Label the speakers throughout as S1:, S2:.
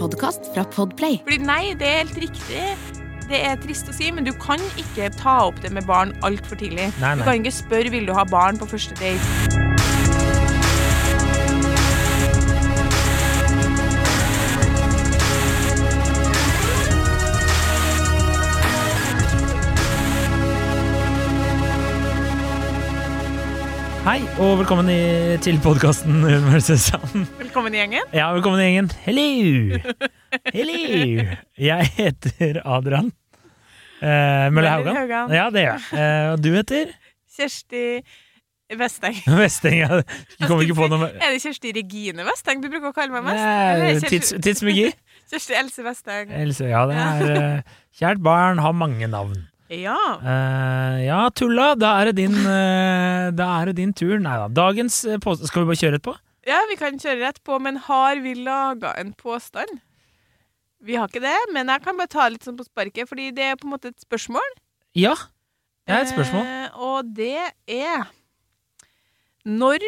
S1: podkast fra Podplay.
S2: Fordi nei, det er helt riktig. Det er trist å si, men du kan ikke ta opp det med barn altfor tidlig.
S3: Nei,
S2: Du kan ikke spørre vil du ha barn på første date.
S3: Hei, og velkommen i, til podkasten Sand.
S2: Velkommen i gjengen.
S3: Ja, velkommen i gjengen. Hello! Hello! Jeg heter Adrian. Eh, Mølle Haugan.
S2: Haugan.
S3: Ja, det gjør jeg. Eh, og du heter?
S2: Kjersti Vesteng.
S3: Vesteng. Ja. Du kommer ikke på noe
S2: Er det Kjersti Regine Vesteng du bruker å kalle meg mest?
S3: Nei, tids, Tidsmagi.
S2: Kjersti Else Vesteng.
S3: Else, Ja, det er eh, Kjært barn har mange navn.
S2: Ja.
S3: Uh, ja, Tulla, da er det din, uh, er det din tur. Nei da. Dagens eh, påstand Skal vi bare kjøre rett på?
S2: ja, vi kan kjøre rett på, men har vi laga en påstand? Vi har ikke det, men jeg kan bare ta litt sånn på sparket, fordi det er på en måte et spørsmål.
S3: Ja. Det er et spørsmål.
S2: Uh, og det er Når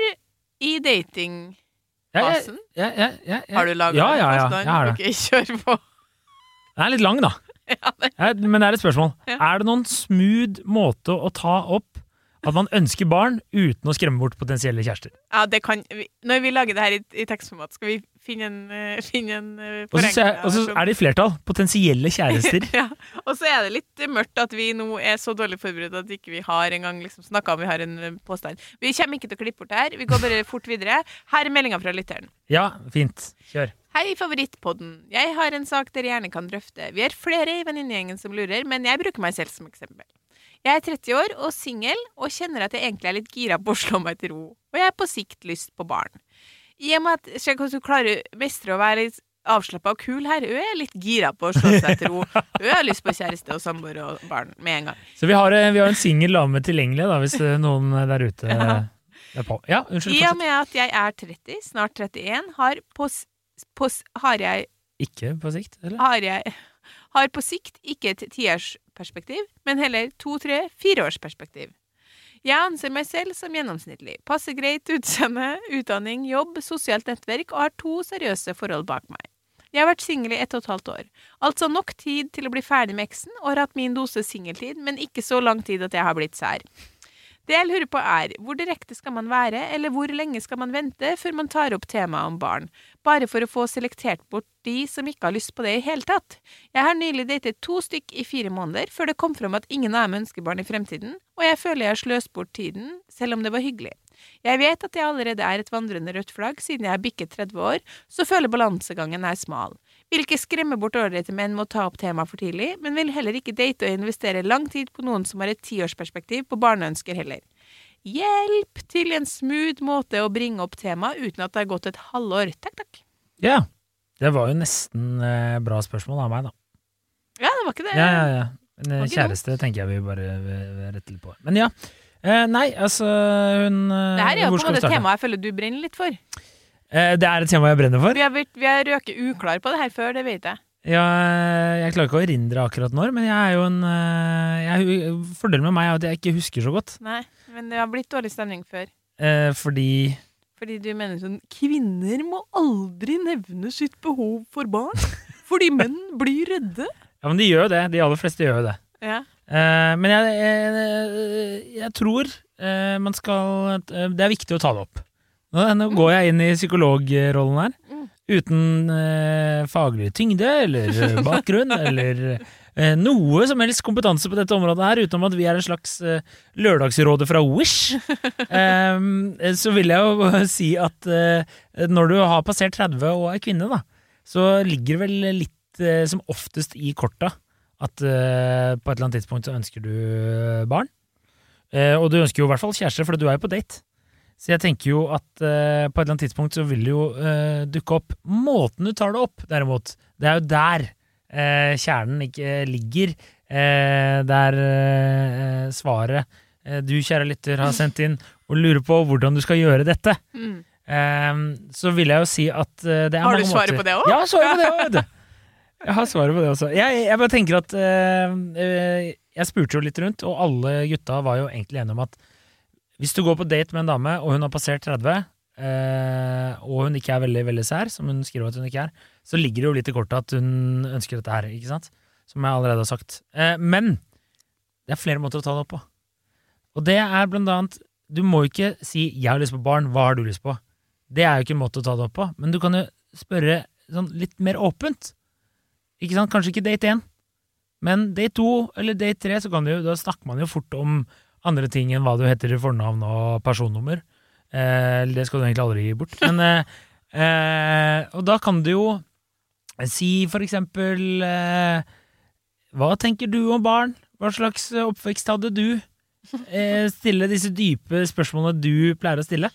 S2: i datingfasen
S3: Ja, ja, ja, ja, ja, ja.
S2: har du laga
S3: ja, ja, ja,
S2: påstand?
S3: jeg har det.
S2: Ok, kjør på.
S3: Den er litt lang, da.
S2: Ja, det-
S3: Men det er et spørsmål.
S2: Ja.
S3: Er det noen smooth måte å ta opp at man ønsker barn uten å skremme bort potensielle kjærester?
S2: Ja, det kan vi, Når vi lager det her i, i tekstformat, skal vi finne en, eh, finne en uh,
S3: Og så er det i flertall. Potensielle kjærester.
S2: ja. Og så er det litt mørkt at vi nå er så dårlig forberedt at ikke vi har engang liksom snakka om vi har en eh, påstand. Vi kommer ikke til å klippe bort det her. Vi går bare fort videre. Her er meldinga fra lytteren.
S3: Ja, fint. Kjør.
S2: Hei, favorittpodden. Jeg har en sak dere gjerne kan drøfte. Vi er flere i venninnegjengen som lurer, men jeg bruker meg selv som eksempel. Jeg er 30 år og singel, og kjenner at jeg egentlig er litt gira på å slå meg til ro. Og jeg har på sikt lyst på barn. I og med at Sjekk hvordan du klarer mestre å være litt avslappa og kul her. Hun er litt gira på å slå seg til ro. Hun har lyst på kjæreste og samboer og barn med en gang.
S3: Så vi har, eh, vi har en singel dame tilgjengelig, da, hvis eh, noen der ute
S2: Ja.
S3: er på. Ja, unnskyld.
S2: I og med at jeg er 30, snart 31, har på, s- på, har jeg
S3: Ikke på sikt, eller?
S2: har jeg har på sikt ikke et tiårsperspektiv, men heller to, tre, fireårsperspektiv. Jeg anser meg selv som gjennomsnittlig, passer greit utseende, utdanning, jobb, sosialt nettverk og har to seriøse forhold bak meg. Jeg har vært singel i ett og et halvt år, altså nok tid til å bli ferdig med eksen og har hatt min dose singeltid, men ikke så lang tid at jeg har blitt sær. Det jeg lurer på er, hvor direkte skal man være, eller hvor lenge skal man vente før man tar opp temaet om barn, bare for å få selektert bort de som ikke har lyst på det i hele tatt? Jeg har nylig datet to stykk i fire måneder, før det kom fram at ingen av dem ønsker barn i fremtiden, og jeg føler jeg har sløst bort tiden, selv om det var hyggelig. Jeg vet at jeg allerede er et vandrende rødt flagg siden jeg er bikket 30 år, så føler balansegangen er smal. Vil ikke skremme bort ålreite menn med å ta opp temaet for tidlig, men vil heller ikke date og investere lang tid på noen som har et tiårsperspektiv på barneønsker heller. Hjelp til en smooth måte å bringe opp temaet uten at det har gått et halvår. Takk, takk.
S3: Ja. Det var jo nesten eh, bra spørsmål av meg, da.
S2: Ja, det var ikke det.
S3: Ja, ja, ja. Kjæreste
S2: var
S3: kjæreste tenker jeg vi bare eh, retter litt på. Men ja. Eh, nei, altså hun eh,
S2: Det her er jo på en måte et tema jeg føler du brenner litt for.
S3: Eh, det er et tema jeg brenner for.
S2: Vi har, vi har røket uklar på det her før, det vet jeg.
S3: Ja, jeg klarer ikke å erindre akkurat når, men jeg er jo en eh, jeg, Fordelen med meg er at jeg ikke husker så godt.
S2: Nei, men det har blitt dårlig stemning før.
S3: Eh, fordi
S2: Fordi du mener sånn Kvinner må aldri nevne sitt behov for barn. Fordi menn blir redde.
S3: Ja, men de gjør jo det. De aller fleste gjør jo det.
S2: Ja.
S3: Eh, men jeg, jeg, jeg tror eh, man skal eh, Det er viktig å ta det opp. Nå, går jeg inn i psykologrollen her.
S2: Mm.
S3: Uten eh, faglig tyngde eller eh, bakgrunn eller eh, noe som helst kompetanse på dette området her, utenom at vi er en slags eh, lørdagsråde fra Wish. Eh, så vil jeg jo si at eh, når du har passert 30 og er kvinne, da, så ligger det vel litt som oftest i korta at på et eller annet tidspunkt så ønsker du barn. Eh, og du ønsker jo i hvert fall kjæreste, for du er jo på date. Så jeg tenker jo at eh, på et eller annet tidspunkt så vil det jo eh, dukke opp Måten du tar det opp, derimot, det er jo der eh, kjernen ikke ligger. Eh, der eh, svaret eh, du, kjære lytter, har sendt inn og lurer på hvordan du skal gjøre dette.
S2: Mm.
S3: Eh, så vil jeg jo si at eh, det er
S2: Har du svaret
S3: måter-
S2: på det også?
S3: Ja, svaret på det òg, vet du. Jeg har svaret på det også. Jeg, jeg bare tenker at eh, eh, Jeg spurte jo litt rundt, og alle gutta var jo egentlig enige om at hvis du går på date med en dame, og hun har passert 30, eh, og hun ikke er veldig veldig sær, som hun skriver at hun ikke er, så ligger det jo litt i kortet at hun ønsker dette her, ikke sant? Som jeg allerede har sagt. Eh, men det er flere måter å ta det opp på. Og det er blant annet Du må ikke si 'jeg har lyst på barn', hva har du lyst på? Det er jo ikke en måte å ta det opp på, men du kan jo spørre sånn litt mer åpent. Ikke sant? Kanskje ikke date én, men date to eller date tre, så kan du, da snakker man jo fort om andre ting enn hva du heter i fornavn og personnummer. Eh, det skal du egentlig aldri gi bort. Men, eh, eh, og da kan du jo si for eksempel eh, Hva tenker du om barn? Hva slags oppvekst hadde du? Eh, stille disse dype spørsmålene du pleier å stille.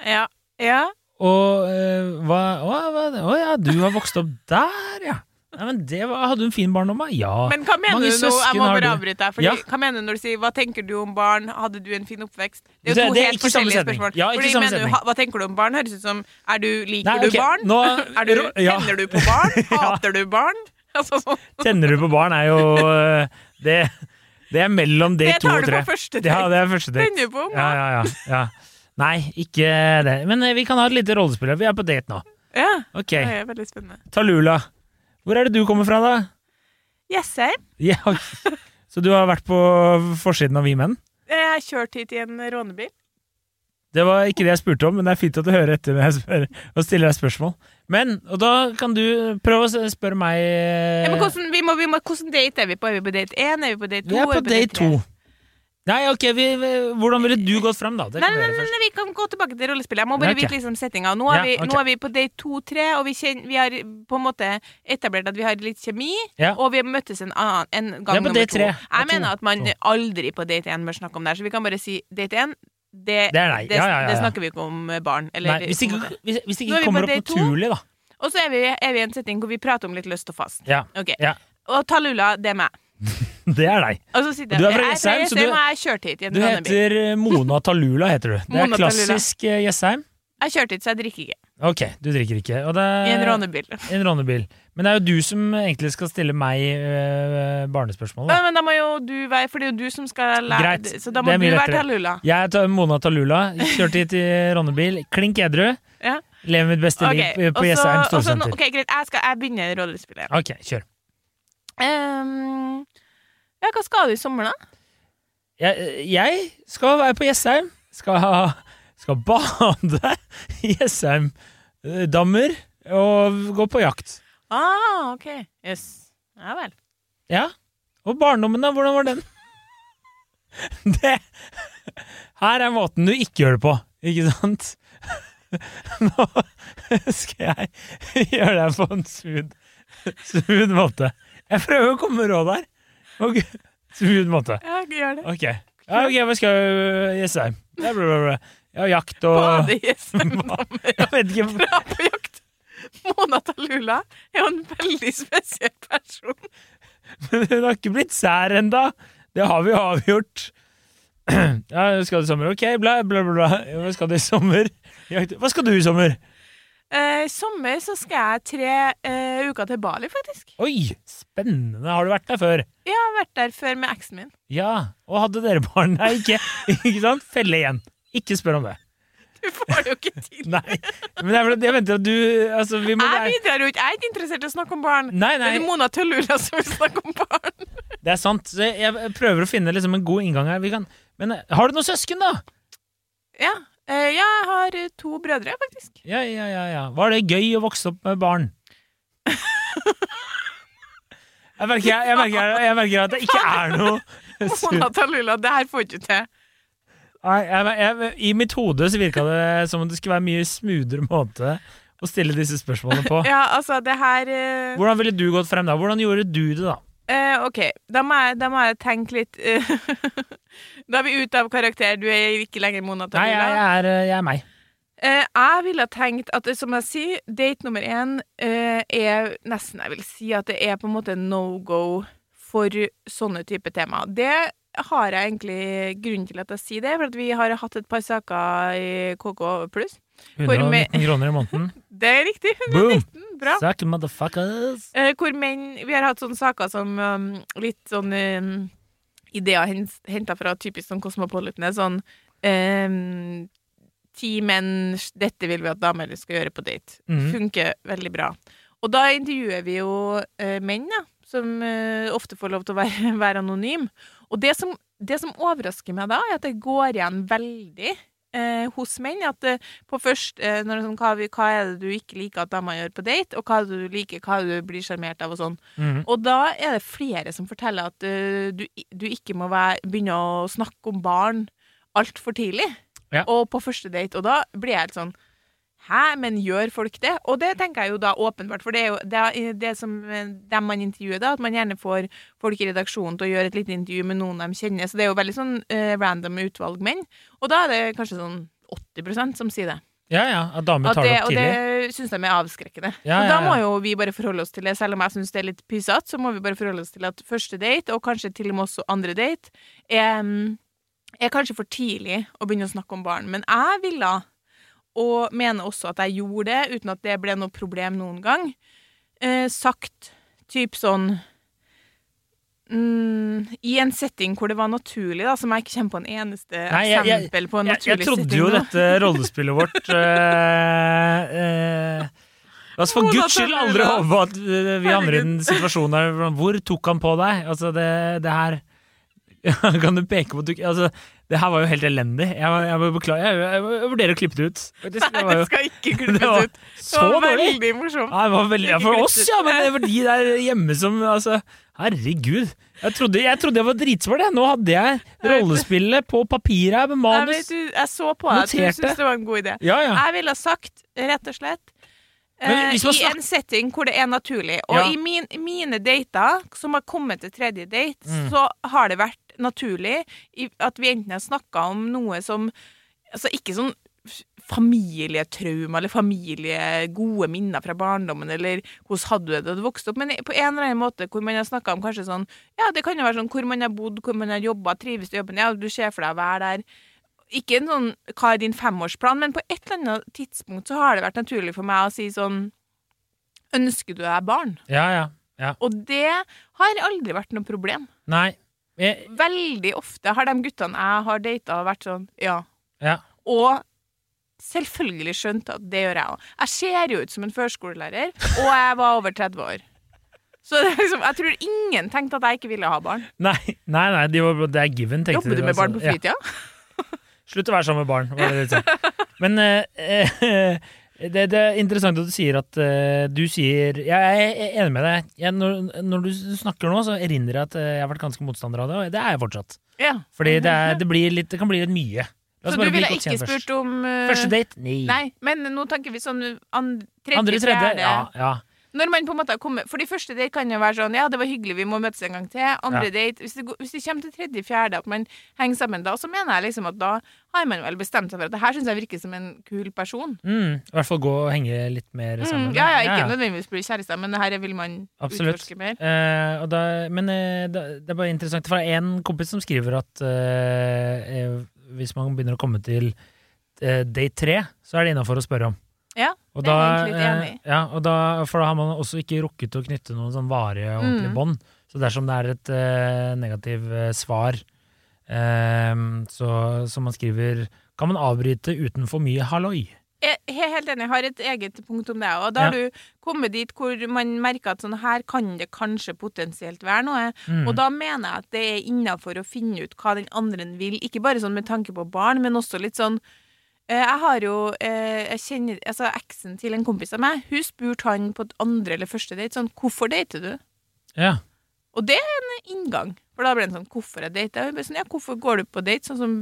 S2: Ja. ja.
S3: Og eh, hva, å ja, du har vokst opp der, ja. Nei, men det var, Hadde du en fin barndom, da? Ja.
S2: Men hva mener
S3: Mange
S2: du nå? Jeg må bare avbryte deg.
S3: Ja.
S2: Hva mener du når du sier 'hva tenker du om barn', 'hadde du en fin oppvekst'? Det er jo to
S3: det er
S2: helt forskjellige spørsmål.
S3: Ja,
S2: fordi, mener du, hva tenker du om barn? Høres ut som er du, Liker
S3: Nei, okay.
S2: du barn?
S3: nå-
S2: er du,
S3: ja.
S2: Tenner du på barn?
S3: Ja.
S2: Hater du barn? Altså, sånn.
S3: Tenner du på barn er jo eh, Det, det er mellom
S2: Det
S3: to
S2: tar
S3: og
S2: du
S3: tre.
S2: på første
S3: Ja,
S2: date.
S3: det er første date.
S2: Tenner du på
S3: Ja, ja, ja, ja. Nei, ikke det. Men eh, vi kan ha et lite rollespill. Vi er på date nå.
S2: Ja.
S3: okay.
S2: Det er veldig spennende.
S3: Talula. Hvor er det du kommer fra, da?
S2: Jessheim.
S3: Ja. Så du har vært på forsiden av Vi menn?
S2: Jeg har kjørt hit i en rånebil.
S3: Det var ikke det jeg spurte om, men det er fint at du hører etter når jeg spør, og stiller deg spørsmål. Men, og da kan du prøve å spørre meg
S2: Ja, men hvordan, vi må, vi må, hvordan date er vi på? Er vi på date én? Er vi på date to?
S3: Vi er på
S2: vi
S3: date
S2: tre?
S3: to. Nei, ok, vi, vi, hvordan ville du gått frem, da? Det
S2: Nei, nei, nei, vi kan gå tilbake til rollespillet. Jeg må bare
S3: Ja, ok.
S2: vite liksom settinga. Nå,
S3: Ja, okay.
S2: nå er vi på date to-tre, og vi, kjenner, vi har på en måte etablert at vi har litt kjemi.
S3: Ja.
S2: Og vi har møttes en, annen, en gang
S3: er
S2: nummer to. Jeg
S3: to.
S2: mener at man
S3: To.
S2: aldri på date én bør snakke om det her, så vi kan bare si date én. Det,
S3: Det
S2: det,
S3: Ja, ja, ja,
S2: det snakker vi ikke om eh, barn. Eller,
S3: Nei, hvis det ikke, hvis, hvis ikke kommer opp naturlig, da.
S2: Og så er vi, er vi i en setting hvor vi prater om litt løst og fast.
S3: Ja,
S2: Ok.
S3: Ja.
S2: Og Talula, det er meg.
S3: det er deg.
S2: Og så sitter
S3: du er fra Jessheim, så du- Du heter eh, Mona Talula, heter du. Det er klassisk eh, Jessheim.
S2: Jeg kjørte hit, så jeg drikker ikke.
S3: Ok, du drikker ikke. Er,
S2: I en rånebil.
S3: En rånebil. Men det er jo du som egentlig skal stille meg øh, barnespørsmål.
S2: Ja, men da må jo du være For det er jo du som skal lære
S3: Greit,
S2: Så da må du være. Talula.
S3: Jeg er Mona Talula, kjørte hit i rånebil, klink edru.
S2: Ja.
S3: Lever mitt beste
S2: okay.
S3: liv på Jessheim storsenter.
S2: Ok, greit. Jeg, skal, jeg begynner rollespillet.
S3: Ok, kjør.
S2: Ehm, ja, hva skal du i sommer, da?
S3: Jeg, jeg skal være på Jessheim. Skal, skal bade i Jessheim-dammer og gå på jakt.
S2: Ah, ok. Yes. Ja vel.
S3: Ja. Og barndommen, da? Hvordan var den? Det Her er måten du ikke gjør det på, ikke sant? Nå skal jeg gjøre det på en smooth, smooth måte. Jeg prøver å komme med råd her. Ok, Smooth måte.
S2: Ja, gjør det.
S3: Ok. Ja, ok, hva skal jeg Jessheim? Ja, bla, bla, bla. Ja, jakt og
S2: Bade i Jessheim.
S3: Jeg vet ikke
S2: Dra på jakt. Mona Talula er jo en veldig spesiell person.
S3: Men hun har ikke blitt sær enda Det har vi jo avgjort. Ja, skal du i sommer? Ok, bla, bla, bla. bla. Hva skal du i sommer? Jakt- Hva skal du i sommer?
S2: Eh, I sommer så skal jeg tre eh, uker til Bali, faktisk.
S3: Oi, spennende. Har du vært der før?
S2: Jeg har vært der før med eksen min.
S3: Ja. Og hadde dere barn? Nei, ikke. Ikke sant? Felle igjen. Ikke spør om det.
S2: Du får det jo ikke til.
S3: Nei. Men det er fordi jeg venter at du Altså, vi må
S2: Jeg bidrar jo ikke. Jeg er ikke interessert i å snakke om barn.
S3: Nei, nei.
S2: Det er Mona Tellura som vil snakke om barn.
S3: det er sant. Jeg jeg prøver å finne liksom en god inngang her. Vi kan Men eh, har du noen søsken, da?
S2: Ja, ja jeg har eh, to brødre, faktisk.
S3: Ja, ja, ja, ja. Var det gøy å vokse opp med barn? Jeg merker, jeg, jeg, merker, jeg merker at det ikke er noe
S2: Mona Tellura, det her får du ikke til.
S3: Nei, I mitt hode så virka det som om det skulle være mye smoothere måte å stille disse spørsmålene på.
S2: Ja, altså, det her eh,
S3: Hvordan ville du gått frem da? Hvordan gjorde du det, da?
S2: Eh, OK, da må, jeg, da må jeg tenke litt eh, Da er vi ute av karakter. Du er ikke lenger Mona
S3: Nei, jeg, jeg, er, jeg er meg.
S2: Uh, jeg ville tenkt at, som jeg sier, date nummer én uh, er nesten Jeg vil si at det er på en måte no go for sånne type temaer. Det har jeg egentlig grunn til at jeg sier det, for vi har hatt et par saker i KK pluss. For
S3: 119 kroner i måneden.
S2: Det er riktig.
S3: Boom!
S2: 119, bra.
S3: Suck motherfuckers.
S2: Eh, hvor menn Vi har hatt sånne saker som um, litt sånn um, ideer henta fra typisk sånn Cosmopolitan. Sånn um, ti menn Dette vil vi at damer skal gjøre på date.
S3: Mm.
S2: Funker veldig bra. Og da intervjuer vi jo eh, menn, da, som eh, ofte får lov til å være, være anonym. Og det som, det som overrasker meg da, er at det går igjen veldig eh, hos menn. At eh, på først eh, når det er sånn, hva, hva er det du ikke liker at damer gjør på date, og hva er det du liker, hva er det du blir sjarmert av, og sånn.
S3: Mm.
S2: Og da er det flere som forteller at eh, du, du ikke må være, begynne å snakke om barn altfor tidlig.
S3: Ja.
S2: Og på første date. Og da blir jeg helt sånn Hæ, men gjør folk det? Og det tenker jeg jo da åpenbart, for det er jo det, er det som eh, dem man intervjuer, da, at man gjerne får folk i redaksjonen til å gjøre et lite intervju med noen de kjenner. Så det er jo veldig sånn eh, random utvalg menn. Og da er det kanskje sånn 80% som sier det.
S3: Ja, ja. At damer tar
S2: det,
S3: det opp
S2: og det syns de er avskrekkende.
S3: Ja,
S2: Så da må jo vi bare forholde oss til det, selv om jeg syns det er litt pysete, så må vi bare forholde oss til at første date, og kanskje til og med også andre date, er, mm, er kanskje for tidlig å begynne å snakke om barn. Men jeg ville, og mener også at jeg gjorde det, uten at det ble noe problem noen gang, eh, sagt typ sånn Mm, I en setting hvor det var naturlig, da, som jeg ikke kommer på en eneste
S3: Nei, jeg- jeg-
S2: eksempel på en naturlig setting.
S3: jeg trodde
S2: setting.
S3: jo
S2: da.
S3: dette rollespillet vårt eh, eh, Altså, for guds skyld aldri håpe at eh, vi andre i den situasjonen der Hvor tok han på deg? Altså, det, det her Kan du peke på at du altså, Det her var jo helt elendig. Jeg, jeg, må. Jeg, jeg, jeg vurderer å klippe det ut. Det,
S2: Nei,
S3: det var
S2: det skal ikke
S3: det
S2: klippes
S3: var
S2: ut. Det var
S3: dårlig.
S2: veldig morsomt.
S3: Ja, det var veldig, ja, for oss, ja, men det var de der hjemme som altså, Herregud. Jeg trodde jeg, trodde jeg var dritsmart. Nå hadde jeg rollespillet på papir her med manus.
S2: Nei, du, jeg så på deg at du syntes det var en god idé.
S3: Ja, ja.
S2: Jeg ville ha sagt, rett og slett
S3: man
S2: I en setting hvor det er naturlig. Og
S3: Ja.
S2: i min, mine dater, som har kommet til tredje date,
S3: Mm.
S2: så har det vært naturlig at vi enten har snakka om noe som Altså ikke sånn familietrauma eller familie, gode minner fra barndommen, eller hvordan hadde du det da du vokste opp, men på en eller annen måte hvor man har snakka om kanskje sånn Ja, det kan jo være sånn hvor man har bodd, hvor man har jobba, trives i jobben, ja, du ser for deg å være der. Ikke en sånn hva er din femårsplan, men på et eller annet tidspunkt så har det vært naturlig for meg å si sånn Ønsker du deg barn?
S3: ja, ja.
S2: Og det har aldri vært noe problem.
S3: Nei. Jeg,
S2: Veldig ofte har de guttene jeg har data, vært sånn ja.
S3: ja.
S2: Og selvfølgelig skjønt at det gjør jeg òg. Jeg ser jo ut som en førskolelærer, og jeg var over 30 år. Så liksom, jeg tror ingen tenkte at jeg ikke ville ha barn.
S3: Nei, nei, nei de var, det er given, tenkte
S2: Jobber du med barn på
S3: fritida? Ja. Slutt å være sammen med barn. Men eh, eh, det, det er interessant at du sier at uh, du sier Jeg er enig med deg. Jeg, når, når du snakker nå, så erindrer jeg at eh, jeg har vært ganske motstander av det, og det er jeg fortsatt.
S2: Ja.
S3: Fordi det, er, det, blir litt, det kan bli litt mye.
S2: Så du ville ikke
S3: først.
S2: spurt om uh,
S3: Første date? Nei.
S2: Nei, men nå tenker vi sånn and, tredje,
S3: Andre, tredje?
S2: fjerde
S3: Ja, ja.
S2: Når man på en måte har kommet For de første date kan jo være sånn Ja, det var hyggelig, vi må møtes en gang til. Andre
S3: Ja.
S2: date hvis det, går- hvis det kommer til tredje, fjerde, at man henger sammen da, så mener jeg liksom at da har man vel bestemt seg for at det her syns jeg virker som en kul person.
S3: Mm, I hvert fall gå og henge litt mer sammen.
S2: Mm, ja, ja, ikke nødvendigvis bli kjærester, men det her vil man
S3: Absolutt.
S2: utforske mer.
S3: Eh, og da, men eh, det er bare interessant. For det er en kompis som skriver at eh, eh, hvis man begynner å komme til eh, date tre, så er det innafor å spørre om.
S2: Ja,
S3: Og
S2: er
S3: da,
S2: jeg egentlig litt enig
S3: eh, ja, og da, for da har man også ikke rukket å knytte noen sånn varige ordentlige
S2: Mm.
S3: bånd. Så dersom det er et eh, negativt eh, svar, eh, så som man skriver, kan man avbryte uten for mye halloi.
S2: Jeg er helt enig, jeg har et eget punkt om det. Og da har du kommet dit hvor man merker at sånn her kan det kanskje potensielt være noe.
S3: Mm.
S2: Og da mener jeg at det er innafor å finne ut hva den andre vil. Ikke bare sånn med tanke på barn, men også litt sånn Jeg har jo eh, Jeg kjenner Altså, eksen til en kompis av meg, hun spurte han på et andre eller første date sånn Hvorfor dater du?
S3: Ja.
S2: Og det er en inngang. For da ble det sånn Hvorfor jeg dater? Og jeg sånn, ja, hvorfor går du på date sånn som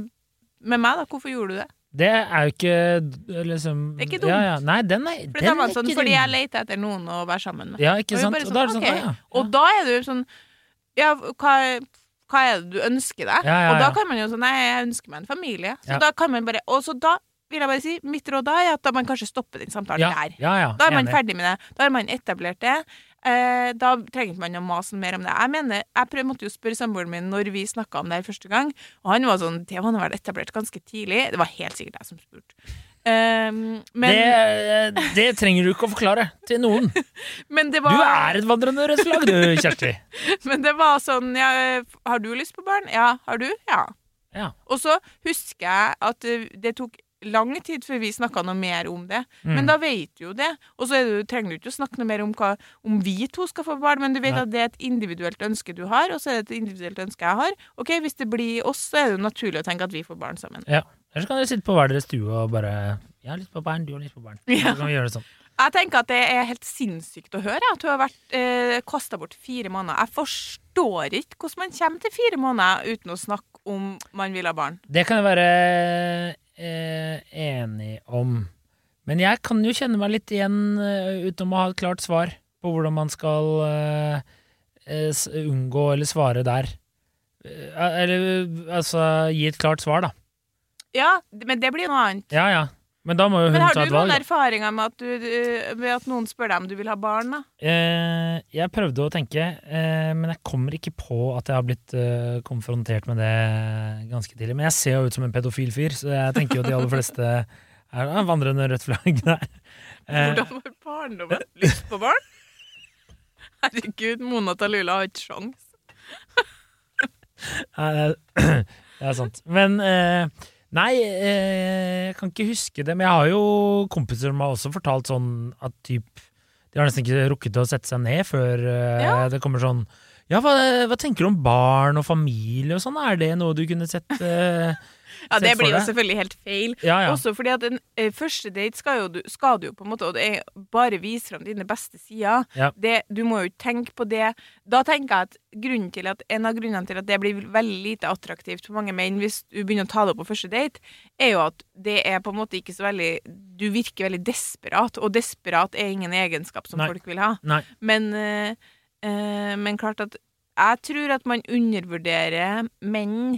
S2: med meg, da? Hvorfor gjorde du det?
S3: Det er jo ikke liksom
S2: Det er ikke dumt.
S3: Ja, ja. Nei, den er,
S2: For
S3: den er
S2: sånn,
S3: ikke
S2: fordi jeg leter etter noen å være sammen med.
S3: Ja, ikke
S2: Og
S3: sant?
S2: bare
S3: Og da er det
S2: sånn,
S3: okay.
S2: ok.
S3: ja.
S2: Og da er jo sånn Ja, hva, hva er det du ønsker deg?
S3: Ja, ja, ja.
S2: Og da kan man jo sånn Nei, jeg ønsker meg en familie. Så da kan man bare Og så da vil jeg bare si, mitt råd da er at da man kanskje stopper den samtalen
S3: ja,
S2: der.
S3: ja, ja,
S2: Da er man
S3: enig.
S2: ferdig med det. Da har man etablert det. Eh, da trenger ikke man å mase mer om det. Jeg mener, jeg prøv, måtte jo spørre samboeren min når vi snakka om det her første gang, og han var sånn Det var nå vel etablert ganske tidlig. Det var helt sikkert jeg som spurte. Um, men,
S3: det, det trenger du ikke å forklare til noen.
S2: men det
S3: Du er et vandrende rødslag, du, Kjersti.
S2: Men det var sånn ja, Har du lyst på barn? Ja. Har du? Ja.
S3: Ja.
S2: Og så husker jeg at det tok lang tid før vi snakka noe mer om det.
S3: Mm.
S2: Men da vet du jo det. Og så er du, trenger du ikke å snakke noe mer om hva om vi to skal få barn, men du vet
S3: Nei.
S2: at det er et individuelt ønske du har, og så er det et individuelt ønske jeg har. Ok, Hvis det blir oss, så er det jo naturlig å tenke at vi får barn sammen.
S3: Ja. Eller så kan dere sitte på hver deres stue og bare Jeg har lyst på barn, du har lyst på barn.
S2: Ja.
S3: Så kan vi gjøre det sånn.
S2: Jeg tenker at det er helt sinnssykt å høre at du har vært eh, kasta bort fire måneder. Jeg forstår ikke hvordan man kommer til fire måneder uten å snakke om man vil ha barn.
S3: Det kan jo være eh, enig om. Men jeg kan jo kjenne meg litt igjen eh, uten å ha et klart svar på hvordan man skal eh, eh, unngå eller svare der. Eh, eller altså gi et klart svar, da.
S2: Ja, men det blir noe annet.
S3: Ja ja. Men
S2: Men har du noen erfaringer med at, du, med at noen spør deg om du vil ha barn? da?
S3: Eh, jeg prøvde å tenke, eh, men jeg kommer ikke på at jeg har blitt eh, konfrontert med det ganske tidlig. Men jeg ser jo ut som en pedofil fyr, så jeg tenker jo de aller fleste er vandrende rødt flagg der.
S2: Hvordan var barndommen? Lyst på barn? Herregud, Mona Talula har ikke sjans.
S3: Nei, det er- sant. Men eh, Nei, eh, jeg kan ikke huske det. Men jeg har jo kompiser som har også fortalt sånn at typ De har nesten ikke rukket å sette seg ned før eh,
S2: Ja.
S3: det kommer sånn Ja, hva, hva tenker du om barn og familie og sånn? Er det noe du kunne sett eh,
S2: Ja, Det blir jo selvfølgelig helt feil.
S3: Ja, ja.
S2: Også fordi at en eh, første date skal, jo, skal du jo på en måte Og det bare vise fram dine beste sider.
S3: Ja.
S2: Det, du må jo ikke tenke på det. Da tenker jeg at, at en av grunnene til at det blir veldig lite attraktivt for mange menn hvis du begynner å ta det opp på første date, er jo at det er på en måte ikke så veldig Du virker veldig desperat, og desperat er ingen egenskap som
S3: Nei.
S2: folk vil ha.
S3: Nei.
S2: Men, eh, men klart at jeg tror at man undervurderer menn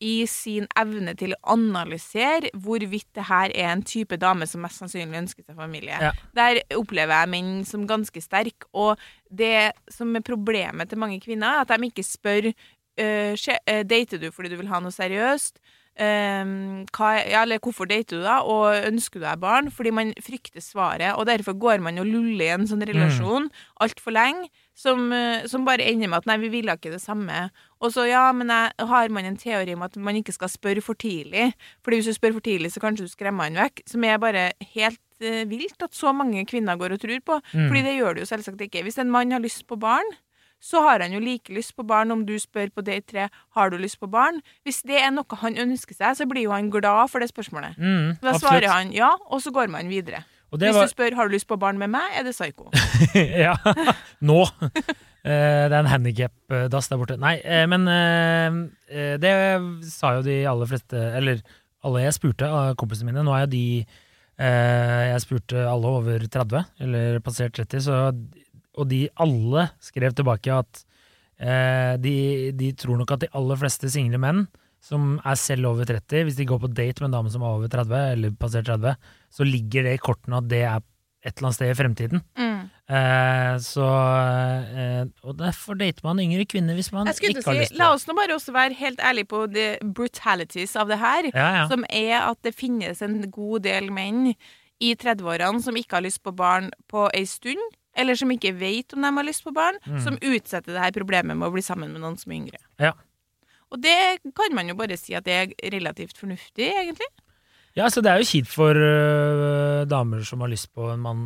S2: i sin evne til å analysere hvorvidt det her er en type dame som mest sannsynlig ønsker seg familie.
S3: Ja.
S2: Der opplever jeg menn som ganske sterke, og det som er problemet til mange kvinner, er at de ikke spør uh, eh, Dater du fordi du vil ha noe seriøst? Um, hva, ja, eller hvorfor dater du da, og ønsker du deg barn? Fordi man frykter svaret, og derfor går man og luller i en sånn relasjon altfor lenge, som, eh, som bare ender med at nei, vi ville ikke det samme. Og så ja, men jeg, har man en teori om at man ikke skal spørre for tidlig, fordi hvis du spør for tidlig, så kanskje du skremmer han vekk, som er bare helt uh, vilt at så mange kvinner går og tror på,
S3: Mm.
S2: fordi det gjør det jo selvsagt ikke. Hvis en mann har lyst på barn, så har han jo like lyst på barn om du spør på date tre har du lyst på barn. Hvis det er noe han ønsker seg, så blir jo han glad for det spørsmålet.
S3: Mm,
S2: Da svarer han ja, og så går man videre. Hvis
S3: var,
S2: du spør har du lyst på barn med meg, er det psyko.
S3: ja, nå. Eh, det er en handikap-dass der borte. Nei, eh, men eh, det sa jo de aller fleste Eller alle jeg spurte av kompisene mine. Nå er jo de Jeg spurte alle over 30, eller passert 30, så, og de alle skrev tilbake at de, de tror nok at de aller fleste single menn som er selv over 30, hvis de går på date med en dame som er over 30, eller passert 30, så ligger det i kortene at det er et eller annet sted i fremtiden.
S2: Mm.
S3: Eh, så eh, Og derfor dater man yngre kvinner hvis man ikke har lyst til det.
S2: La oss nå bare også være helt ærlige på the brutalities av det her.
S3: Ja, ja.
S2: Som er at det finnes en god del menn i 30-årene som ikke har lyst på barn på ei stund, eller som ikke vet om de har lyst på barn,
S3: Mm.
S2: som utsetter det her problemet med å bli sammen med noen som er yngre.
S3: Ja.
S2: Og det kan man jo bare si at det er relativt fornuftig, egentlig.
S3: ja, så det er jo kjipt for uh, damer som har lyst på en mann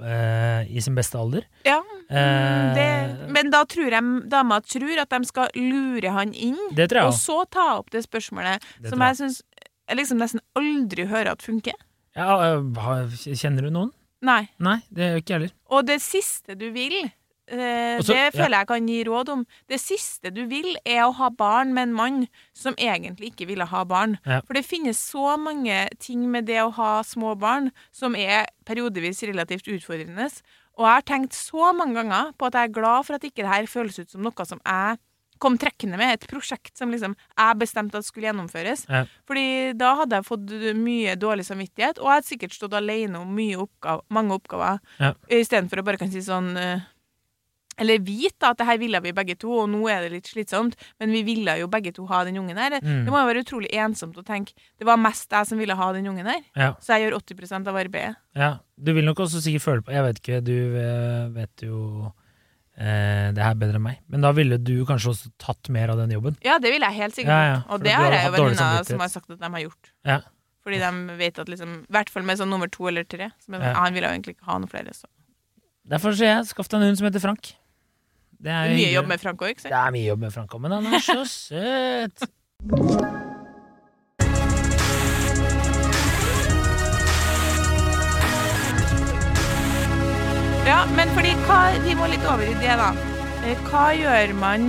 S3: uh, i sin beste alder.
S2: Ja,
S3: uh,
S2: det, men da tror jeg dama tror at de skal lure han inn,
S3: Det tror jeg
S2: og så ta opp det spørsmålet
S3: Det
S2: som jeg syns jeg liksom nesten aldri hører at funker.
S3: Ja, øh, kjenner du noen?
S2: Nei.
S3: Nei, det gjør ikke jeg heller.
S2: Og det siste du vil, eh,
S3: Også,
S2: det
S3: ja.
S2: føler jeg kan gi råd om. Det siste du vil, er å ha barn med en mann som egentlig ikke ville ha barn.
S3: Ja.
S2: For det finnes så mange ting med det å ha små barn som er periodevis relativt utfordrende. Og jeg har tenkt så mange ganger på at jeg er glad for at ikke det her føles ut som noe som jeg kom trekkende med, et prosjekt som liksom jeg bestemte at skulle gjennomføres.
S3: Ja.
S2: Fordi da hadde jeg fått mye dårlig samvittighet, og jeg hadde sikkert stått alene om mye oppgav, mange oppgaver,
S3: Ja.
S2: istedenfor å bare kan si sånn eh, Eller vite da, at det her ville vi begge to, og nå er det litt slitsomt, men vi ville jo begge to ha den ungen her.
S3: Mm.
S2: Det må jo være utrolig ensomt å tenke det var mest jeg som ville ha den ungen her,
S3: Ja,
S2: så jeg gjør 80 av arbeidet.
S3: ja. Du vil nok også sikkert føle på Jeg vet ikke, du øh, vet jo eh, det her bedre enn meg. Men da ville du kanskje også tatt mer av den jobben.
S2: Ja, det ville jeg helt sikkert
S3: Ja, ja,
S2: Og det har jeg jo venninner som har sagt at de har gjort.
S3: Ja.
S2: Fordi de vet at liksom I hvert fall med sånn nummer to eller tre. Som
S3: Ja.
S2: Han ville jo egentlig ikke ha noen flere. Så.
S3: Derfor sier jeg skaff deg en hund som heter Frank. Det er,
S2: Mye
S3: hyggelig.
S2: jobb med Frank ikke ikke
S3: Det er mye jobb med Frank òg, men han er så søt.
S2: Ja, men fordi hva, vi må litt over i det, da. Eh, Hva gjør man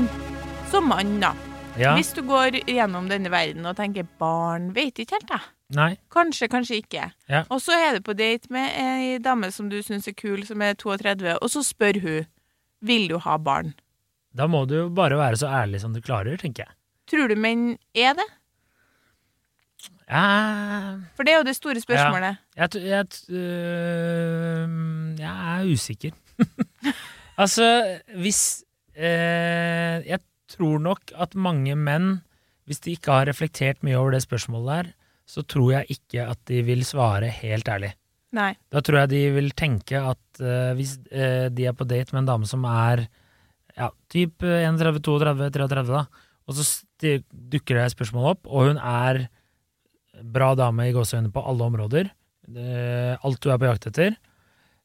S2: som mann, da?
S3: Ja.
S2: Hvis du går gjennom denne verden og tenker 'barn', vet ikke helt, da.
S3: Nei.
S2: Kanskje, kanskje ikke.
S3: Ja.
S2: Og så er du på date med ei dame som du syns er kul, som er 32, og så spør hun 'vil du ha barn'.
S3: Da må du jo bare være så ærlig som du klarer, tenker jeg.
S2: Tror du menn er det?
S3: Ja,
S2: For det er jo det store spørsmålet.
S3: jeg, jeg, øh, jeg er usikker. altså, hvis øh, Jeg tror nok at mange menn, hvis de ikke har reflektert mye over det spørsmålet der, så tror jeg ikke at de vil svare helt ærlig.
S2: Nei.
S3: Da tror jeg de vil tenke at uh, hvis uh, de er på date med en dame som er ja, typ 31, 32, 33, da, og så dukker det spørsmål opp, og hun er bra dame i gåseøynene på alle områder, uh, alt du er på jakt etter,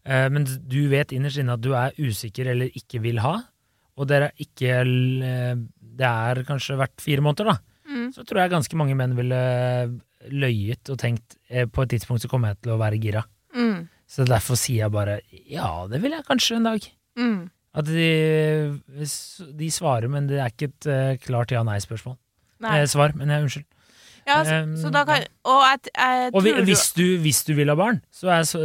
S3: men du vet innerst inne at du er usikker eller ikke vil ha, og dere er ikke Det er kanskje hvert fire måneder, da.
S2: Mm.
S3: Så tror jeg ganske mange menn ville løyet og tenkt eh, på et tidspunkt så kommer jeg til å være gira.
S2: Mm.
S3: Så derfor sier jeg bare ja, det vil jeg kanskje en dag.
S2: Mm.
S3: At de, de svarer, men det er ikke et uh, klart ja-nei-spørsmål.
S2: Nei.
S3: Eh, svar, men jeg unnskyld.
S2: Ja, så,
S3: Um,
S2: så da kan Og at, jeg
S3: Og vi, hvis, du, hvis du vil ha barn, så, er, så,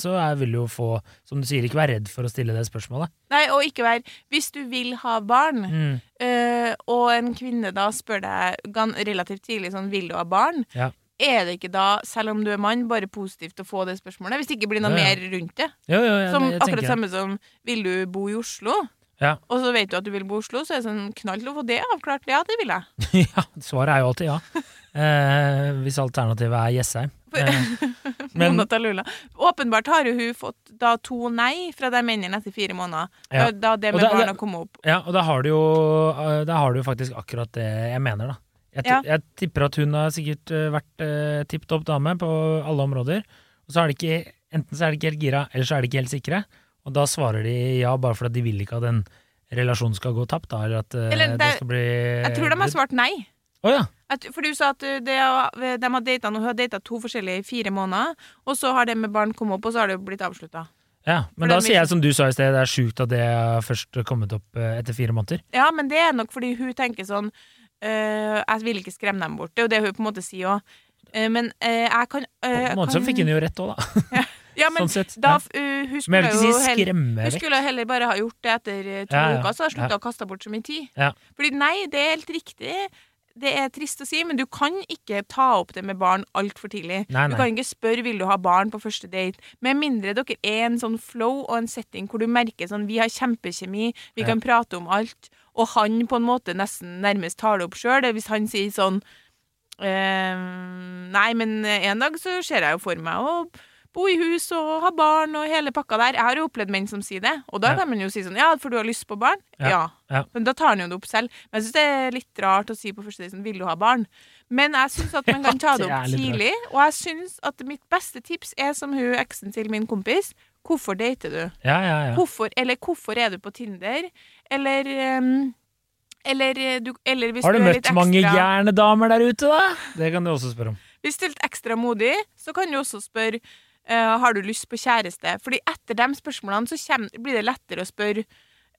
S3: så er, vil du jo få, som du sier, ikke være redd for å stille det spørsmålet.
S2: Nei, og ikke vær Hvis du vil ha barn,
S3: Mm.
S2: eh, og en kvinne da spør deg relativt tidlig sånn Vil du ha barn?
S3: Ja.
S2: Er det ikke da, selv om du er mann, bare positivt å få det spørsmålet? Hvis det ikke blir noe
S3: Ja, ja.
S2: mer rundt det?
S3: Ja, ja, jeg,
S2: Som
S3: det,
S2: akkurat
S3: tenker
S2: samme som Vil du bo i Oslo?
S3: Ja.
S2: Og så vet du at du vil bo i Oslo, så er det sånn knall å få det avklart. Ja, det vil jeg.
S3: ja, svaret er jo alltid ja. Eh, hvis alternativet er Jessheim. Eh, men.
S2: Åpenbart har jo hun fått da to nei fra de mennene etter fire måneder.
S3: Ja.
S2: Da det med
S3: da-
S2: barna kom opp.
S3: Ja, og da har du jo, eh, da har du faktisk akkurat det jeg mener, da. Jeg,
S2: Ja.
S3: jeg tipper at hun har sikkert eh, vært uh, tipp topp dame på alle områder. Og så er det ikke, enten så er de ikke helt gira, eller så er de ikke helt sikre. Og da svarer de ja, bare fordi de vil ikke at den relasjonen skal gå tapt, da. Eller at uh,
S2: Eller
S3: det
S2: det-
S3: skal bli
S2: Jeg tror de har svart nei.
S3: Oh, ja.
S2: At, for du sa at de, de har data, hun har data to forskjellige i fire måneder, og så har det med barn kommet opp, og så har det blitt avslutta.
S3: ja.
S2: For
S3: Men da
S2: er
S3: sier jeg som du sa i sted, det er sjukt at det har først kommet opp etter fire måneder.
S2: Ja, men det er nok fordi hun tenker sånn Jeg vil ikke skremme dem bort. Det er jo det hun på en måte sier òg. men øh, jeg kan
S3: På en måte
S2: kan-
S3: så fikk hun jo rett òg, da.
S2: Ja, men
S3: sånn sett.
S2: da
S3: ja.
S2: øh, hun skulle jo
S3: si
S2: heller Hun skulle heller bare ha gjort det etter eh, to
S3: Ja,
S2: uker, så har slutta å kaste bort så mye tid.
S3: Ja.
S2: Fordi nei, det er helt riktig. Det er trist å si, men du kan ikke ta opp det med barn altfor tidlig.
S3: Nei,
S2: Du kan ikke spørre vil du ha barn på første date, med mindre dere er en sånn flow og en setting hvor du merker sånn vi har kjempekjemi, vi
S3: Ja.
S2: kan prate om alt, og han på en måte nesten nærmest tar det opp sjøl. Hvis han sier sånn ehm, Nei, men en dag så ser jeg jo for meg å bo i hus og ha barn og hele pakka der. Jeg har jo opplevd menn som sier det, og da
S3: Ja.
S2: kan man jo si sånn Ja, for du har lyst på barn?
S3: Ja.
S2: Ja. Men da tar han jo det opp selv. Men jeg syns det er litt rart å si på første date sånn Vil du ha barn? Men jeg syns at man kan ta det opp tidlig, og jeg syns at mitt beste tips er som hun eksen til min kompis. Hvorfor dater du?
S3: Ja, ja, ja.
S2: Hvorfor, eller hvorfor er du på Tinder? Eller um, eller, eh, du, eller hvis
S3: Har du
S2: du er
S3: møtt
S2: litt ekstra
S3: mange gjerne damer der ute, da? Det kan du også spørre om.
S2: Hvis du er litt ekstra modig, så kan du også spørre eh, Har du lyst på kjæreste. Fordi etter de spørsmålene så kjem, blir det lettere å spørre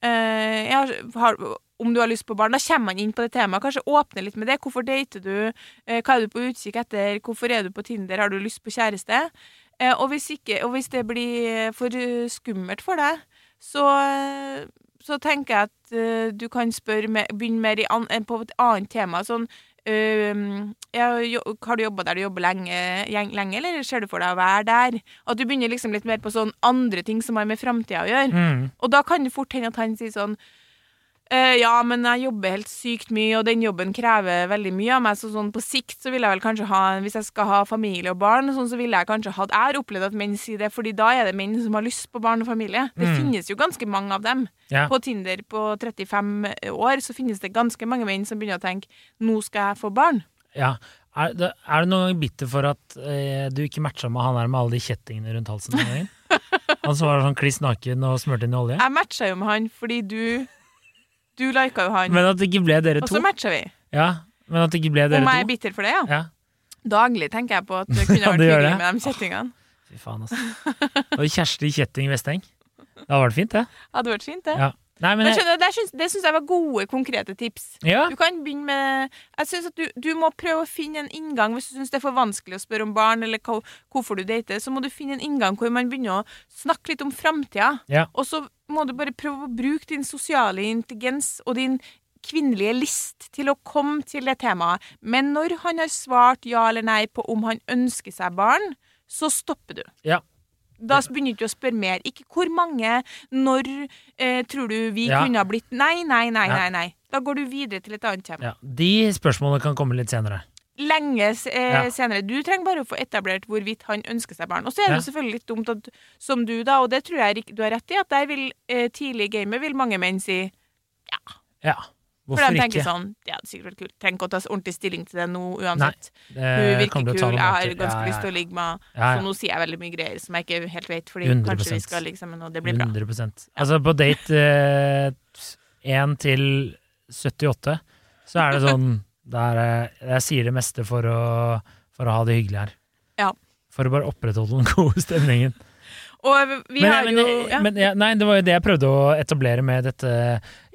S2: uh, ja, har, om du har lyst på barn. Da kommer man inn på det temaet. Kanskje åpne litt med det. Hvorfor dater du? Uh, hva er du på utkikk etter? Hvorfor er du på Tinder? Har du lyst på kjæreste? Og, hvis ikke, og hvis det blir for skummelt for deg, så, så tenker jeg at du kan spørre med, begynne mer an, på et annet tema. Sånn ja, jo, Har du jobba der du jobber lenge, lenge, eller ser du for deg å være der? At du begynner liksom litt mer på sånn andre ting som har med framtida å gjøre.
S3: Mm.
S2: Og da kan det fort hende at han sier sånn «Eh, ja, men jeg jobber helt sykt mye, og den jobben krever veldig mye av meg. Så sånn på sikt så vil jeg vel kanskje ha Hvis jeg skal ha familie og barn, sånn så ville jeg kanskje hatt Jeg har opplevd at menn sier det, fordi da er det menn som har lyst på barn og familie. Det
S3: Mm.
S2: finnes jo ganske mange av dem.
S3: Ja.
S2: På Tinder på 35 år så finnes det ganske mange menn som begynner å tenke nå skal jeg få barn.
S3: ja. Er, det, er du noen gang bitter for at eh, du ikke matcha med han der med alle de kjettingene rundt halsen? Han som var sånn kliss naken og smurt inn i olje?
S2: Jeg matcha jo med han fordi du Du lika jo han.
S3: Men at det ikke ble dere to.
S2: Og så matcha vi.
S3: Ja, men at det ikke ble dere to.
S2: Om jeg er bitter for det, ja.
S3: Ja.
S2: Daglig tenker jeg på at det kunne
S3: Ja,
S2: vært
S3: det
S2: hyggelig med de kjettingene.
S3: Fy faen, altså. Og Kjersti Kjetting Vesteng. Det var det fint, det.
S2: Hadde vært fint, det.
S3: Ja. Nei, men
S2: Men skjønner, det syns, det syns jeg var gode, konkrete tips.
S3: ja.
S2: Du kan begynne med Jeg synes at du, du må prøve å finne en inngang hvis du syns det er for vanskelig å spørre om barn, eller hva, hvorfor du dater. Så må du finne en inngang hvor man begynner å snakke litt om framtida.
S3: Ja.
S2: Og så må du bare prøve å bruke din sosiale intelligens og din kvinnelige list til å komme til det temaet. Men når han har svart ja eller nei på om han ønsker seg barn, så stopper du.
S3: Ja.
S2: Da begynner du ikke å spørre mer. Ikke hvor mange, når eh, tror du vi
S3: Ja.
S2: kunne ha blitt Nei, nei, nei, nei. nei. Da går du videre til et annet tema.
S3: ja. De spørsmålene kan komme litt senere.
S2: Lenge eh,
S3: Ja.
S2: senere. Du trenger bare å få etablert hvorvidt han ønsker seg barn. Og så er det
S3: Ja.
S2: selvfølgelig litt dumt at, som du, da, og det tror jeg du har rett i, at der vil eh, tidlig i gamet vil mange menn si
S3: Ja.
S2: For
S3: Hvorfor
S2: de tenker
S3: ikke?
S2: sånn Det er sikkert kult. Trenger ikke å ta ordentlig stilling til det nå uansett.
S3: Det
S2: Hun virker kul, jeg har ganske
S3: Ja,
S2: lyst til å ligge med
S3: ja,
S2: Så nå sier jeg veldig mye greier som jeg ikke helt vet, fordi
S3: 100%.
S2: kanskje vi skal ligge sammen, og det blir bra.
S3: 100 Altså, på date eh, 1 til 78, så er det sånn der, eh, Jeg sier det meste for å, for å ha det hyggelig her.
S2: Ja.
S3: For å bare opprettholde den gode stemningen.
S2: Og vi
S3: men,
S2: har
S3: men,
S2: jo ja.
S3: men, ja, nei, det var jo det jeg prøvde å etablere med dette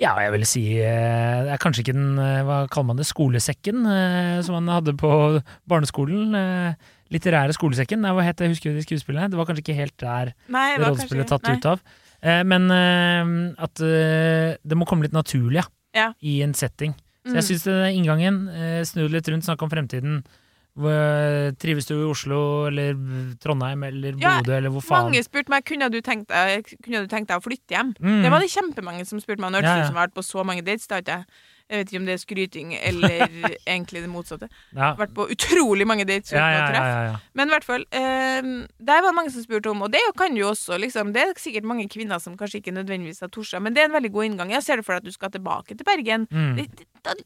S3: Ja, jeg vil si eh, Det er kanskje ikke den eh, Hva kaller man det? Skolesekken som man hadde på barneskolen. Litterære skolesekken. Nei, hva het det? Husker du de skuespillene? Det var kanskje ikke helt der
S2: Nei,
S3: det rollespillet tatt
S2: nei.
S3: ut av. Men at det må komme litt naturlig Ja. i en setting. Så
S2: Mm.
S3: jeg syns inngangen, eh, snu litt rundt, snakke om fremtiden. Trives du i Oslo eller Trondheim eller
S2: Ja,
S3: Bodø eller hvor faen?
S2: Mange spurte meg kunne du tenkt deg, kunne du tenkt deg å flytte hjem.
S3: Mm.
S2: Det var det kjempemange som spurte meg. Nå
S3: Ja, ja.
S2: som har vært på så mange dates. det har ikke jeg. Jeg vet ikke om det er skryting eller egentlig det motsatte.
S3: ja.
S2: Vært på utrolig mange dates uten
S3: Ja, ja.
S2: Men i hvert fall, eh, der var det mange som spurte om, og det kan jo også, liksom, det er sikkert mange kvinner som kanskje ikke nødvendigvis har torsa, men det er en veldig god inngang. Jeg ser det for deg at du skal tilbake til Bergen.
S3: Mm.
S2: Det, det, da,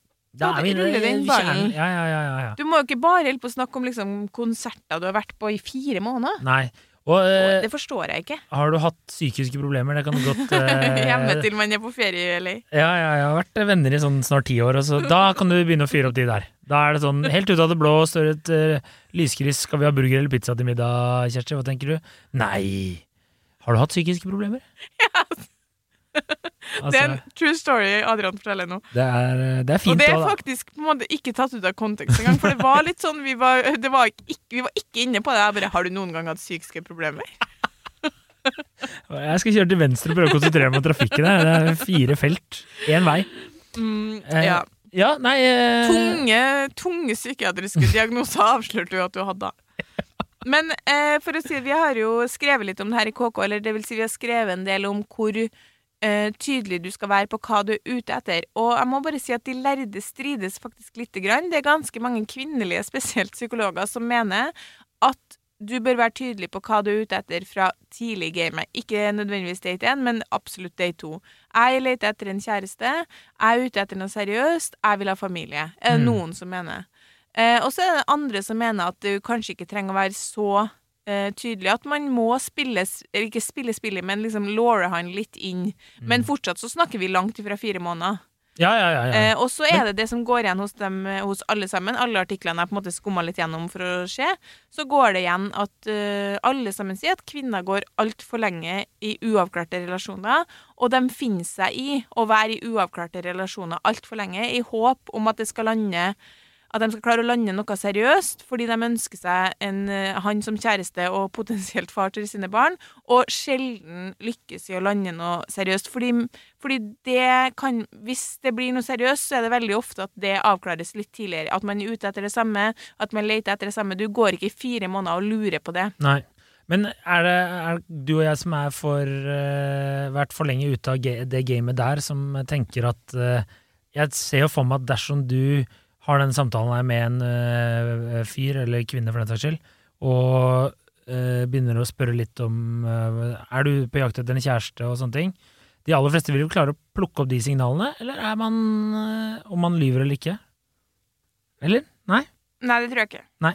S3: Da er vi
S2: ruller den ballen.
S3: kjernen. Ja, ja, ja, ja, ja.
S2: du må jo ikke bare holde på å snakke om liksom, konserter du har vært på i fire måneder.
S3: Nei. Og eh,
S2: Det forstår jeg ikke.
S3: har du hatt psykiske problemer? Det kan du godt eh,
S2: Hjemme til man er på ferie, eller?
S3: Ja, ja, jeg har vært venner i sånn snart ti år, og så da kan du begynne å fyre opp de der. Da er det sånn, helt ut av det blå står et uh, lyskryss, skal vi ha burger eller pizza til middag, Kjersti, hva tenker du? Nei. Har du hatt psykiske problemer? Altså,
S2: det er en true story Adrian forteller nå.
S3: det er, eh, det er
S2: Og det er faktisk på en måte ikke tatt ut av kontekst engang. For det var litt sånn Vi var, det var, ikke, vi var ikke inne på det. Jeg bare Har du noen gang hatt psykiske problemer?
S3: Jeg skal kjøre til venstre og prøve å konsentrere meg om trafikken her. Det er fire felt, én vei.
S2: Mm,
S3: Eh,
S2: ja.
S3: Ja, nei eh,
S2: Tunge, tunge psykiatriske diagnoser avslørte du at du hadde. Men eh, for å si vi har jo skrevet litt om det her i KK, eller det vil si vi har skrevet en del om hvor eh, tydelig du skal være på hva du er ute etter. Og jeg må bare si at de lærde strides faktisk lite grann. Det er ganske mange kvinnelige, spesielt psykologer, som mener at du bør være tydelig på hva du er ute etter fra tidlig i gamet. Ikke nødvendigvis date 1, men absolutt date 2. Jeg leter etter en kjæreste. Jeg er ute etter noe seriøst. Jeg vil ha familie. Er det
S3: Mm.
S2: noen som mener. Eh, og så er det andre som mener at du kanskje ikke trenger å være så eh, tydelig. At man må spille, eller ikke spille spillet, men liksom lore han litt inn. Men fortsatt så snakker vi langt ifra fire måneder.
S3: Ja, ja, ja. ja.
S2: Eh, og så er det det som går igjen hos dem, eh, hos alle sammen. Alle artiklene jeg på en måte skumma litt gjennom for å se. Så går det igjen at uh, alle sammen sier at kvinner går altfor lenge i uavklarte relasjoner. Og de finner seg i å være i uavklarte relasjoner altfor lenge i håp om at det skal lande at de skal klare å lande noe seriøst, fordi de ønsker seg en, eh, han som kjæreste og potensielt far til sine barn, og sjelden lykkes i å lande noe seriøst. Fordi, fordi det kan Hvis det blir noe seriøst, så er det veldig ofte at det avklares litt tidligere. At man er ute etter det samme, at man leter etter det samme. Du går ikke i fire måneder og lurer på det.
S3: Nei. Men er det er du og jeg som har uh, vært for lenge ute av det gamet der, som tenker at uh, Jeg ser jo for meg at dersom du har den samtalen her med en eh, fyr, eller kvinne for den saks skyld, og eh, begynner å spørre litt om eh, Er du på jakt etter en kjæreste og sånne ting? De aller fleste vil jo klare å plukke opp de signalene, eller er man Om man lyver eller ikke? Eller? Nei?
S2: Nei, det tror jeg ikke.
S3: Nei.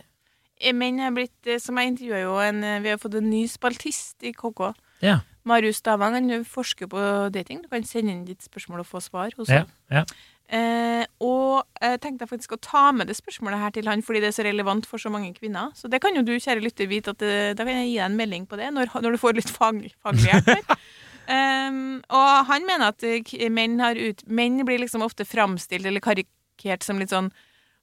S2: Menn er blitt Som jeg intervjua jo en Vi har fått en ny spaltist i KK.
S3: Ja.
S2: Marius Stavang han forsker på dating. Du kan sende inn ditt spørsmål og få svar hos
S3: Ja,
S2: ham.
S3: ja.
S2: Eh, og jeg tenkte jeg faktisk å ta med det spørsmålet her til han, fordi det er så relevant for så mange kvinner. Så det kan jo du, kjære lytter, vite at det, da kan jeg gi deg en melding på det når, når du får litt faglig, faglig hjelp her. Og han mener at eh, menn, har ut, menn blir liksom ofte framstilt eller karikert som litt sånn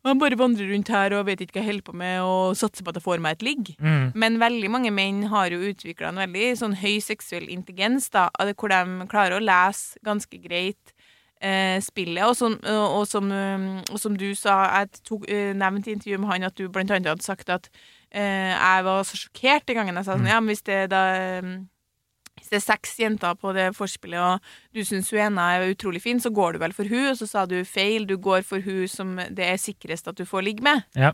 S2: man bare vandrer rundt her og vet ikke hva jeg holder på med, og satser på at jeg får meg et ligg.
S3: Mm.
S2: Men veldig mange menn har jo utvikla en veldig sånn høy seksuell intelligens, da, hvor de klarer å lese ganske greit eh, spillet. Og som, og, som, um, og som du sa, jeg tok, eh, nevnte i intervjuet med han at du blant annet hadde sagt at eh, jeg var så sjokkert den gangen jeg sa sånn, ja, men hvis det da um, hvis det er seks jenter på det forspillet, og du syns hun ene er utrolig fin, så går du vel for hun, og så sa du feil, du går for hun som det er sikrest at du får ligge med.
S3: Ja.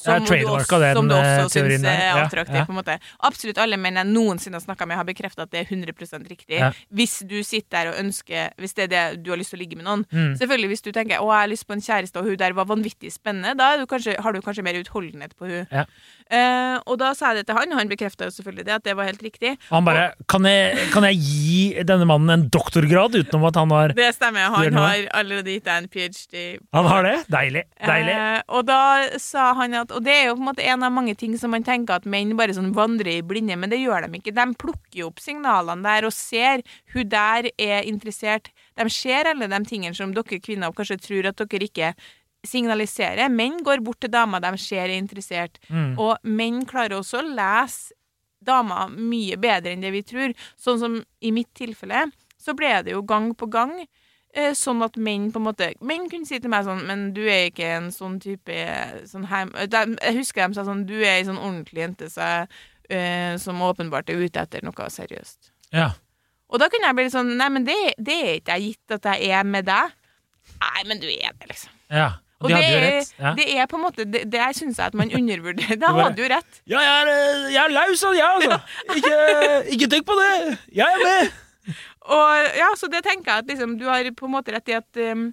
S2: Som, du også,
S3: den,
S2: som du
S3: eh,
S2: også syns er
S3: Ja,
S2: attraktiv.
S3: ja.
S2: på en måte. Absolutt alle menn jeg noensinne har snakka med, har bekrefta at det er 100 riktig.
S3: Ja.
S2: Hvis du sitter der og ønsker Hvis det er det du har lyst til å ligge med noen.
S3: Mm.
S2: Selvfølgelig Hvis du tenker å, jeg har lyst på en kjæreste, og hun der var vanvittig spennende, da du kanskje, har du kanskje mer utholdenhet på hun.
S3: Ja.
S2: Eh, og da sa jeg det til han, og han bekrefta jo selvfølgelig det, at det var helt riktig.
S3: Han bare kan jeg, kan jeg gi denne mannen en doktorgrad utenom at han har
S2: Det stemmer. Han har allerede gitt deg en ph.d.
S3: Han har det? Deilig. Deilig.
S2: Eh, og da sa han at Og det er jo på en måte en av mange ting som man tenker at menn bare sånn vandrer i blinde, men det gjør de ikke. De plukker jo opp signalene der og ser hun der er interessert. De ser alle de tingene som dere kvinner kanskje tror at dere ikke signaliserer. Menn går bort til damer de ser er interessert,
S3: Mm.
S2: og menn klarer også å lese damer mye bedre enn det vi tror. Sånn som i mitt tilfelle, så ble det jo gang på gang sånn at menn på en måte Menn kunne si til meg sånn Men du er ikke en sånn type sånn heim, Jeg husker de sa sånn Du er ei sånn ordentlig jente så jeg, eh, som åpenbart er ute etter noe seriøst.
S3: Ja.
S2: Og da kunne jeg bli litt sånn Nei, men det, det er ikke jeg gitt at jeg er med deg. Nei, men du er det, liksom.
S3: ja. Og
S2: Og
S3: de
S2: det er,
S3: rett. Ja.
S2: det er på en måte Det, det syns jeg at man undervurderer. Da hadde du rett.
S3: Ja, jeg er, eh, jeg er laus, altså, jeg, altså. Ikke, ikke tenk på det. Jeg er med.
S2: Og ja, så det tenker jeg at liksom, du har på en måte rett i at um,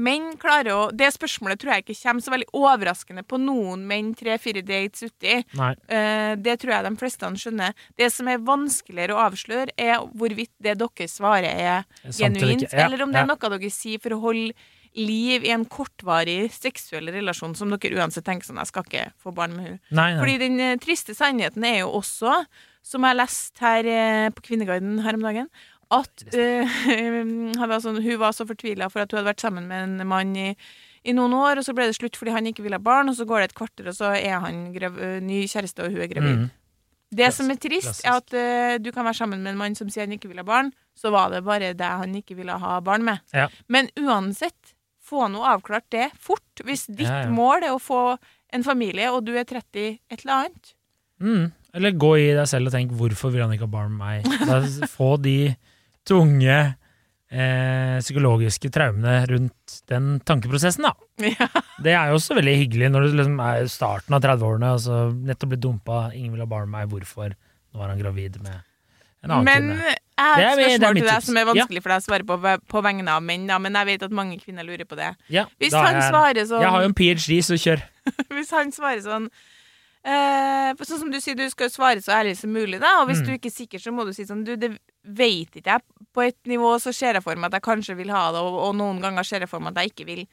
S2: menn klarer å Det spørsmålet tror jeg ikke kommer så veldig overraskende på noen menn tre-fire dates uti. Eh, det tror jeg de fleste skjønner. Det som er vanskeligere å avsløre, er hvorvidt det dere svarer, er genuint.
S3: Ja,
S2: eller om det er noe dere sier for å holde liv i en kortvarig seksuell relasjon som dere uansett tenker sånn Jeg skal ikke få barn med henne. Fordi den eh, triste sannheten er jo også, som jeg leste her eh, på Kvinneguiden her om dagen, at uh, var sånn, hun var så fortvila for at hun hadde vært sammen med en mann i, i noen år, og så ble det slutt fordi han ikke ville ha barn, og så går det et kvarter, og så er han grev, eh, ny kjæreste, og hun er gravid.
S3: Mm.
S2: Det
S3: Klass-
S2: som er trist,
S3: klassisk.
S2: er at uh, du kan være sammen med en mann som sier han ikke vil ha barn, så var det bare det han ikke ville ha barn med.
S3: Ja.
S2: Men uansett, få noe avklart det fort. Hvis ditt
S3: Ja, ja.
S2: mål er å få en familie, og du er 30 et eller annet,
S3: Mm. Eller gå i deg selv og tenk hvorfor vil han ikke ha barn med meg? Få de tunge eh, psykologiske traumene rundt den tankeprosessen, da.
S2: Ja.
S3: Det er jo også veldig hyggelig når du liksom er i starten av 30-årene, og så nettopp blitt dumpa, ingen vil ha barn med meg, hvorfor? Nå er han gravid med en annen
S2: Men
S3: kvinne.
S2: jeg har et spørsmål til deg som er vanskelig for deg å svare på på vegne av menn, da, men jeg vet at mange kvinner lurer på det.
S3: Ja,
S2: Hvis han
S3: er-
S2: svarer sånn
S3: Jeg har jo en ph.d., så kjør.
S2: Hvis han svarer sånn eh, Sånn som du sier, du skal jo svare så ærlig som mulig, da. Og hvis
S3: Mm.
S2: du ikke er sikker, så må du si sånn Du, det vet ikke jeg. På et nivå så ser jeg for meg at jeg kanskje vil ha det, og, og noen ganger ser jeg for meg at jeg ikke vil.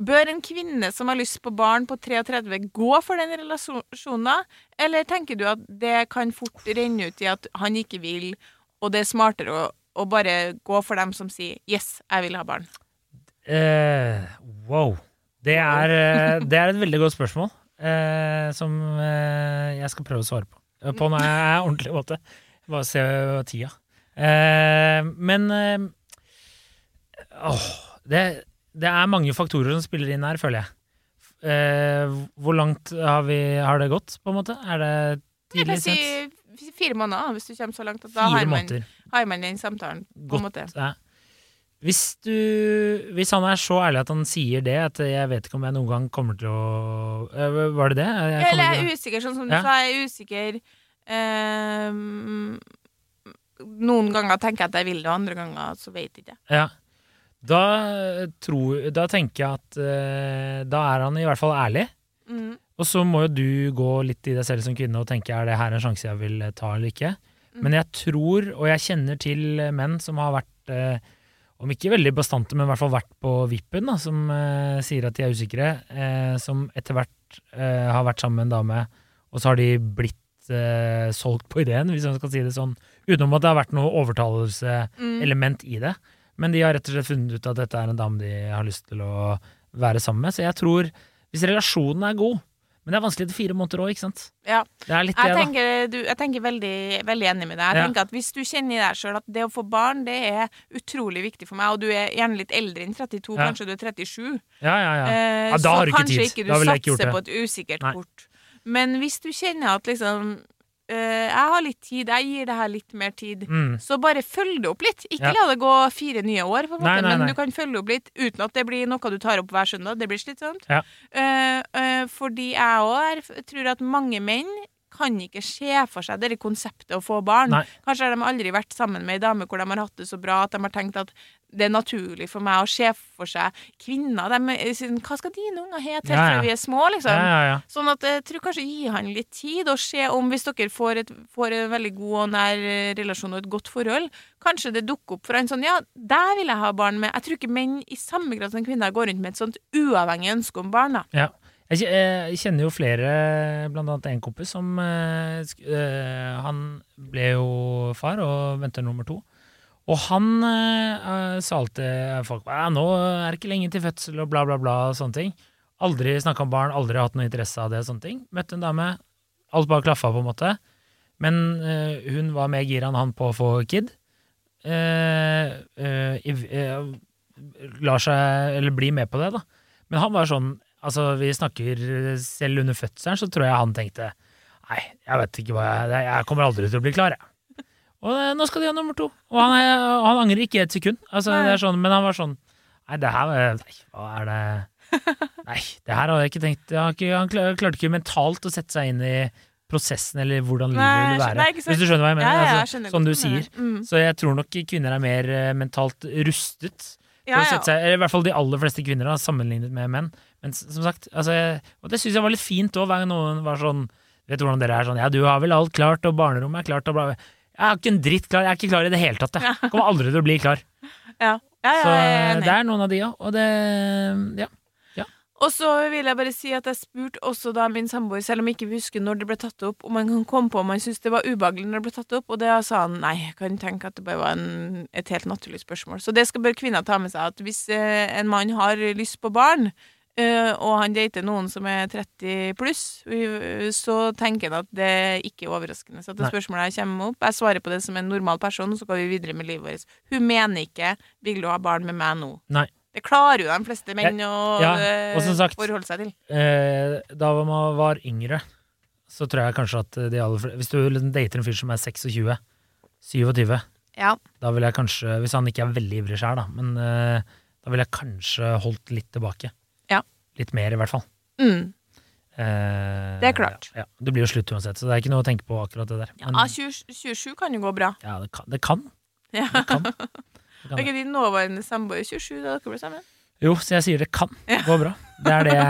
S2: Bør en kvinne som har lyst på barn på 33 gå for den relasjonen, da? Eller tenker du at det kan fort renne ut i at han ikke vil, og det er smartere å, å bare gå for dem som sier 'yes, jeg vil ha barn'?
S3: Uh, wow. Det er, eh, det er et veldig godt spørsmål, eh, som eh, jeg skal prøve å svare på. Eh, På en eh, ordentlig måte. Bare se tida. Eh, men eh, åh, det, det er mange faktorer som spiller inn her, føler jeg. Eh, hvor langt har, vi, har det gått, på en måte? Er det
S2: Jeg kan si fire måneder, hvis du kommer så langt. At da har man, har man den samtalen. på en måte.
S3: Ja. Hvis, du, hvis han er så ærlig at han sier det, at jeg vet ikke om jeg noen gang kommer til å Eh, Var det det? Jeg
S2: Eller jeg er usikker, sånn som
S3: Ja.
S2: du sa. Jeg er usikker Eh, Noen ganger tenker jeg at jeg vil det, og andre ganger så vet jeg ikke.
S3: Ja. Da, tror, da tenker jeg at eh, da er han i hvert fall ærlig.
S2: Mm.
S3: Og så må jo du gå litt i deg selv som kvinne og tenke er det her en sjanse jeg vil eh, ta eller ikke.
S2: Mm.
S3: Men jeg tror, og jeg kjenner til menn som har vært, eh, om ikke veldig bastante, men i hvert fall vært på vippen, da, som eh, sier at de er usikre, eh, som etter hvert eh, har vært sammen med en dame, og så har de blitt eh, solgt på ideen, hvis man skal si det sånn, utenom at det har vært noe overtalelse-element
S2: Mm.
S3: i det. Men de har rett og slett funnet ut at dette er en dame de har lyst til å være sammen med. Så jeg tror, hvis relasjonen er god Men det er vanskelig til fire måneder òg, ikke sant?
S2: Ja.
S3: Er
S2: Jeg
S3: det,
S2: tenker, du, jeg tenker veldig, veldig enig med deg. Jeg
S3: Ja.
S2: tenker at Hvis du kjenner i deg sjøl at det å få barn det er utrolig viktig for meg, og du er gjerne litt eldre enn 32,
S3: Ja.
S2: kanskje du er 37,
S3: Ja, ja, ja.
S2: eh,
S3: Ja, da
S2: så
S3: har du ikke
S2: kanskje
S3: tid.
S2: du
S3: ville jeg ikke gjort
S2: satser på et usikkert
S3: Nei.
S2: kort. Men hvis du kjenner at liksom Jeg har litt tid, jeg gir det her litt mer tid.
S3: Mm.
S2: Så bare følg det opp litt. Ikke
S3: Ja.
S2: la det gå fire nye år, på en måte,
S3: Nei, nei,
S2: men du kan følge det opp litt uten at det blir noe du tar opp hver søndag. Det blir slitsomt.
S3: Ja.
S2: Uh, uh, fordi jeg òg tror at mange menn kan ikke se for seg det konseptet å få barn.
S3: Nei.
S2: Kanskje har de aldri vært sammen med ei dame hvor de har hatt det så bra at de har tenkt at det er naturlig for meg å se for seg kvinner. De, sånn, hva skal dine unger hete
S3: Ja, ja.
S2: til vi er små, liksom?
S3: Ja.
S2: Sånn at jeg tror kanskje gi han litt tid, og se om hvis dere får, et, får en veldig god og nær eh, relasjon og et godt forhold, kanskje det dukker opp for en sånn Ja, der vil jeg ha barn med. Jeg tror ikke menn i samme grad som kvinner går rundt med et sånt uavhengig ønske om barn, da.
S3: Eh, jeg kjenner jo flere, blant annet en kompis, som eh, eh, Han ble jo far og venter nummer to. Og han eh, sa alltid folk nå er det ikke lenge til fødsel og bla, bla, bla. og sånne ting. Aldri snakka om barn, aldri hatt noe interesse av det. og sånne ting. Møtte en dame, alt bare klaffa, på en måte. Men eh, hun var mer gira enn han på å få kid. Eh, lar seg, eller blir med på det, da. Men han var sånn Altså, vi snakker selv under fødselen, så tror jeg han tenkte Nei, jeg vet ikke hva jeg Jeg kommer aldri til å bli klar, jeg. Og eh, nå skal de ha nummer to. Og han, er, han angrer ikke et sekund. Altså, det er sånn, men han var sånn Nei, det her var- Nei, hva er det Nei, det her hadde jeg ikke tenkt jeg ikke, Han klarte ikke mentalt å sette seg inn i prosessen eller hvordan livet
S2: Nei,
S3: vil være.
S2: nei.
S3: Hvis du skjønner hva jeg mener?
S2: Ja, ja, jeg
S3: altså, som du sier.
S2: Mm.
S3: Så jeg tror nok kvinner er mer eh, mentalt rustet
S2: ja.
S3: seg, eller i hvert fall de aller fleste kvinner, da, sammenlignet med menn. Men som sagt, altså, og det syns jeg var litt fint òg, hver gang noen var sånn Vet du hvordan dere er sånn Ja, du har vel alt klart, og barnerommet er klart, og bla, bla. Jeg har ikke en dritt klar. Jeg er ikke klar i det hele tatt, jeg. Kommer aldri til å bli klar.
S2: Ja, ja, ja,
S3: Så
S2: er
S3: det er noen av de òg, og det Ja.
S2: Og så vil jeg bare si at jeg spurte også da min samboer, selv om jeg ikke husker når det ble tatt opp, om han kan komme på om han syntes det var ubehagelig når det ble tatt opp, og det sa han nei, jeg kan tenke at det bare var en, et helt naturlig spørsmål. Så det skal bare kvinner ta med seg, at hvis eh, en mann har lyst på barn, og han dater noen som er 30 pluss, eh, så tenker han at det ikke er overraskende. Så det
S3: Nei.
S2: spørsmålet her kommer opp, jeg svarer på det som en normal person, så går vi videre med livet vårt. Hun mener ikke 'vil du ha barn med meg nå'?
S3: Nei.
S2: Det klarer jo de fleste menn å
S3: ja,
S2: ja.
S3: og sagt-
S2: forholde seg til.
S3: Eh, da man var yngre, så tror jeg kanskje at de aller fleste Hvis du dater en fyr som er 26, 27,
S2: Ja.
S3: da vil jeg kanskje Hvis han ikke er veldig ivrig sjøl, da, men eh, da ville jeg kanskje holdt litt tilbake. Litt mer, i hvert fall.
S2: Mm.
S3: Eh,
S2: Det er klart.
S3: Ja, ja. Det blir jo slutt uansett, så det er ikke noe å tenke på akkurat det der. Men,
S2: ja, 27 kan jo gå bra.
S3: ja, det kan. Det kan.
S2: Ja.
S3: Det kan. Det kan
S2: Er ikke din nåværende samboer 27 da dere ble sammen?
S3: Jo, så jeg sier det kan gå bra. Det er det jeg,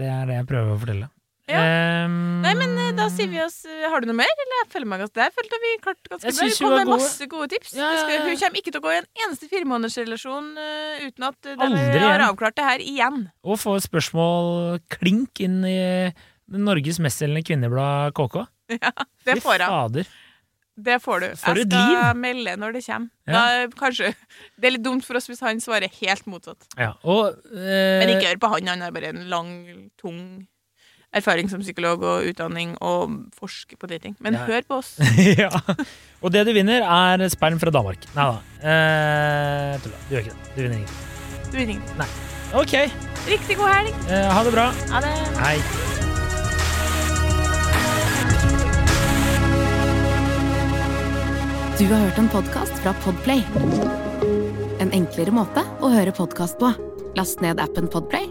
S3: det er det jeg prøver å fortelle.
S2: Ja.
S3: Ehm,
S2: Nei, men eh, da sier vi oss eh, Har du noe mer, eller? Jeg føler meg ganske der. Følte vi klarte ganske bra. Vi kom med
S3: gode.
S2: masse gode tips.
S3: Ja,
S2: ja, skal,
S3: ja, ja.
S2: hun kommer ikke til å gå i en eneste firemånedersrelasjon uh, uten at
S3: dere
S2: har avklart det her igjen.
S3: Og få et spørsmål klink inn i Norges mestselgende kvinneblad KK.
S2: Det
S3: Fy
S2: får hun. Det får du.
S3: For
S2: jeg skal
S3: liv.
S2: melde når det kommer.
S3: Ja.
S2: Da, kanskje Det er litt dumt for oss hvis han svarer helt motsatt.
S3: Ja, og eh,
S2: Men ikke hør på han. Han har bare en lang, tung erfaring som psykolog og utdanning og forsker på de ting. Men
S3: Ja.
S2: hør på oss.
S3: ja. Og det du vinner, er sperm fra Danmark. Nei da. Eh, tulla. Du gjør ikke det. Du vinner ingenting.
S2: Du vinner ingenting.
S3: Ok.
S2: Riktig god helg.
S3: Eh, ha det bra.
S2: Ha det.
S3: Hei.
S1: Du har hørt en podkast fra Podplay. En enklere måte å høre podkast på. Last ned appen Podplay,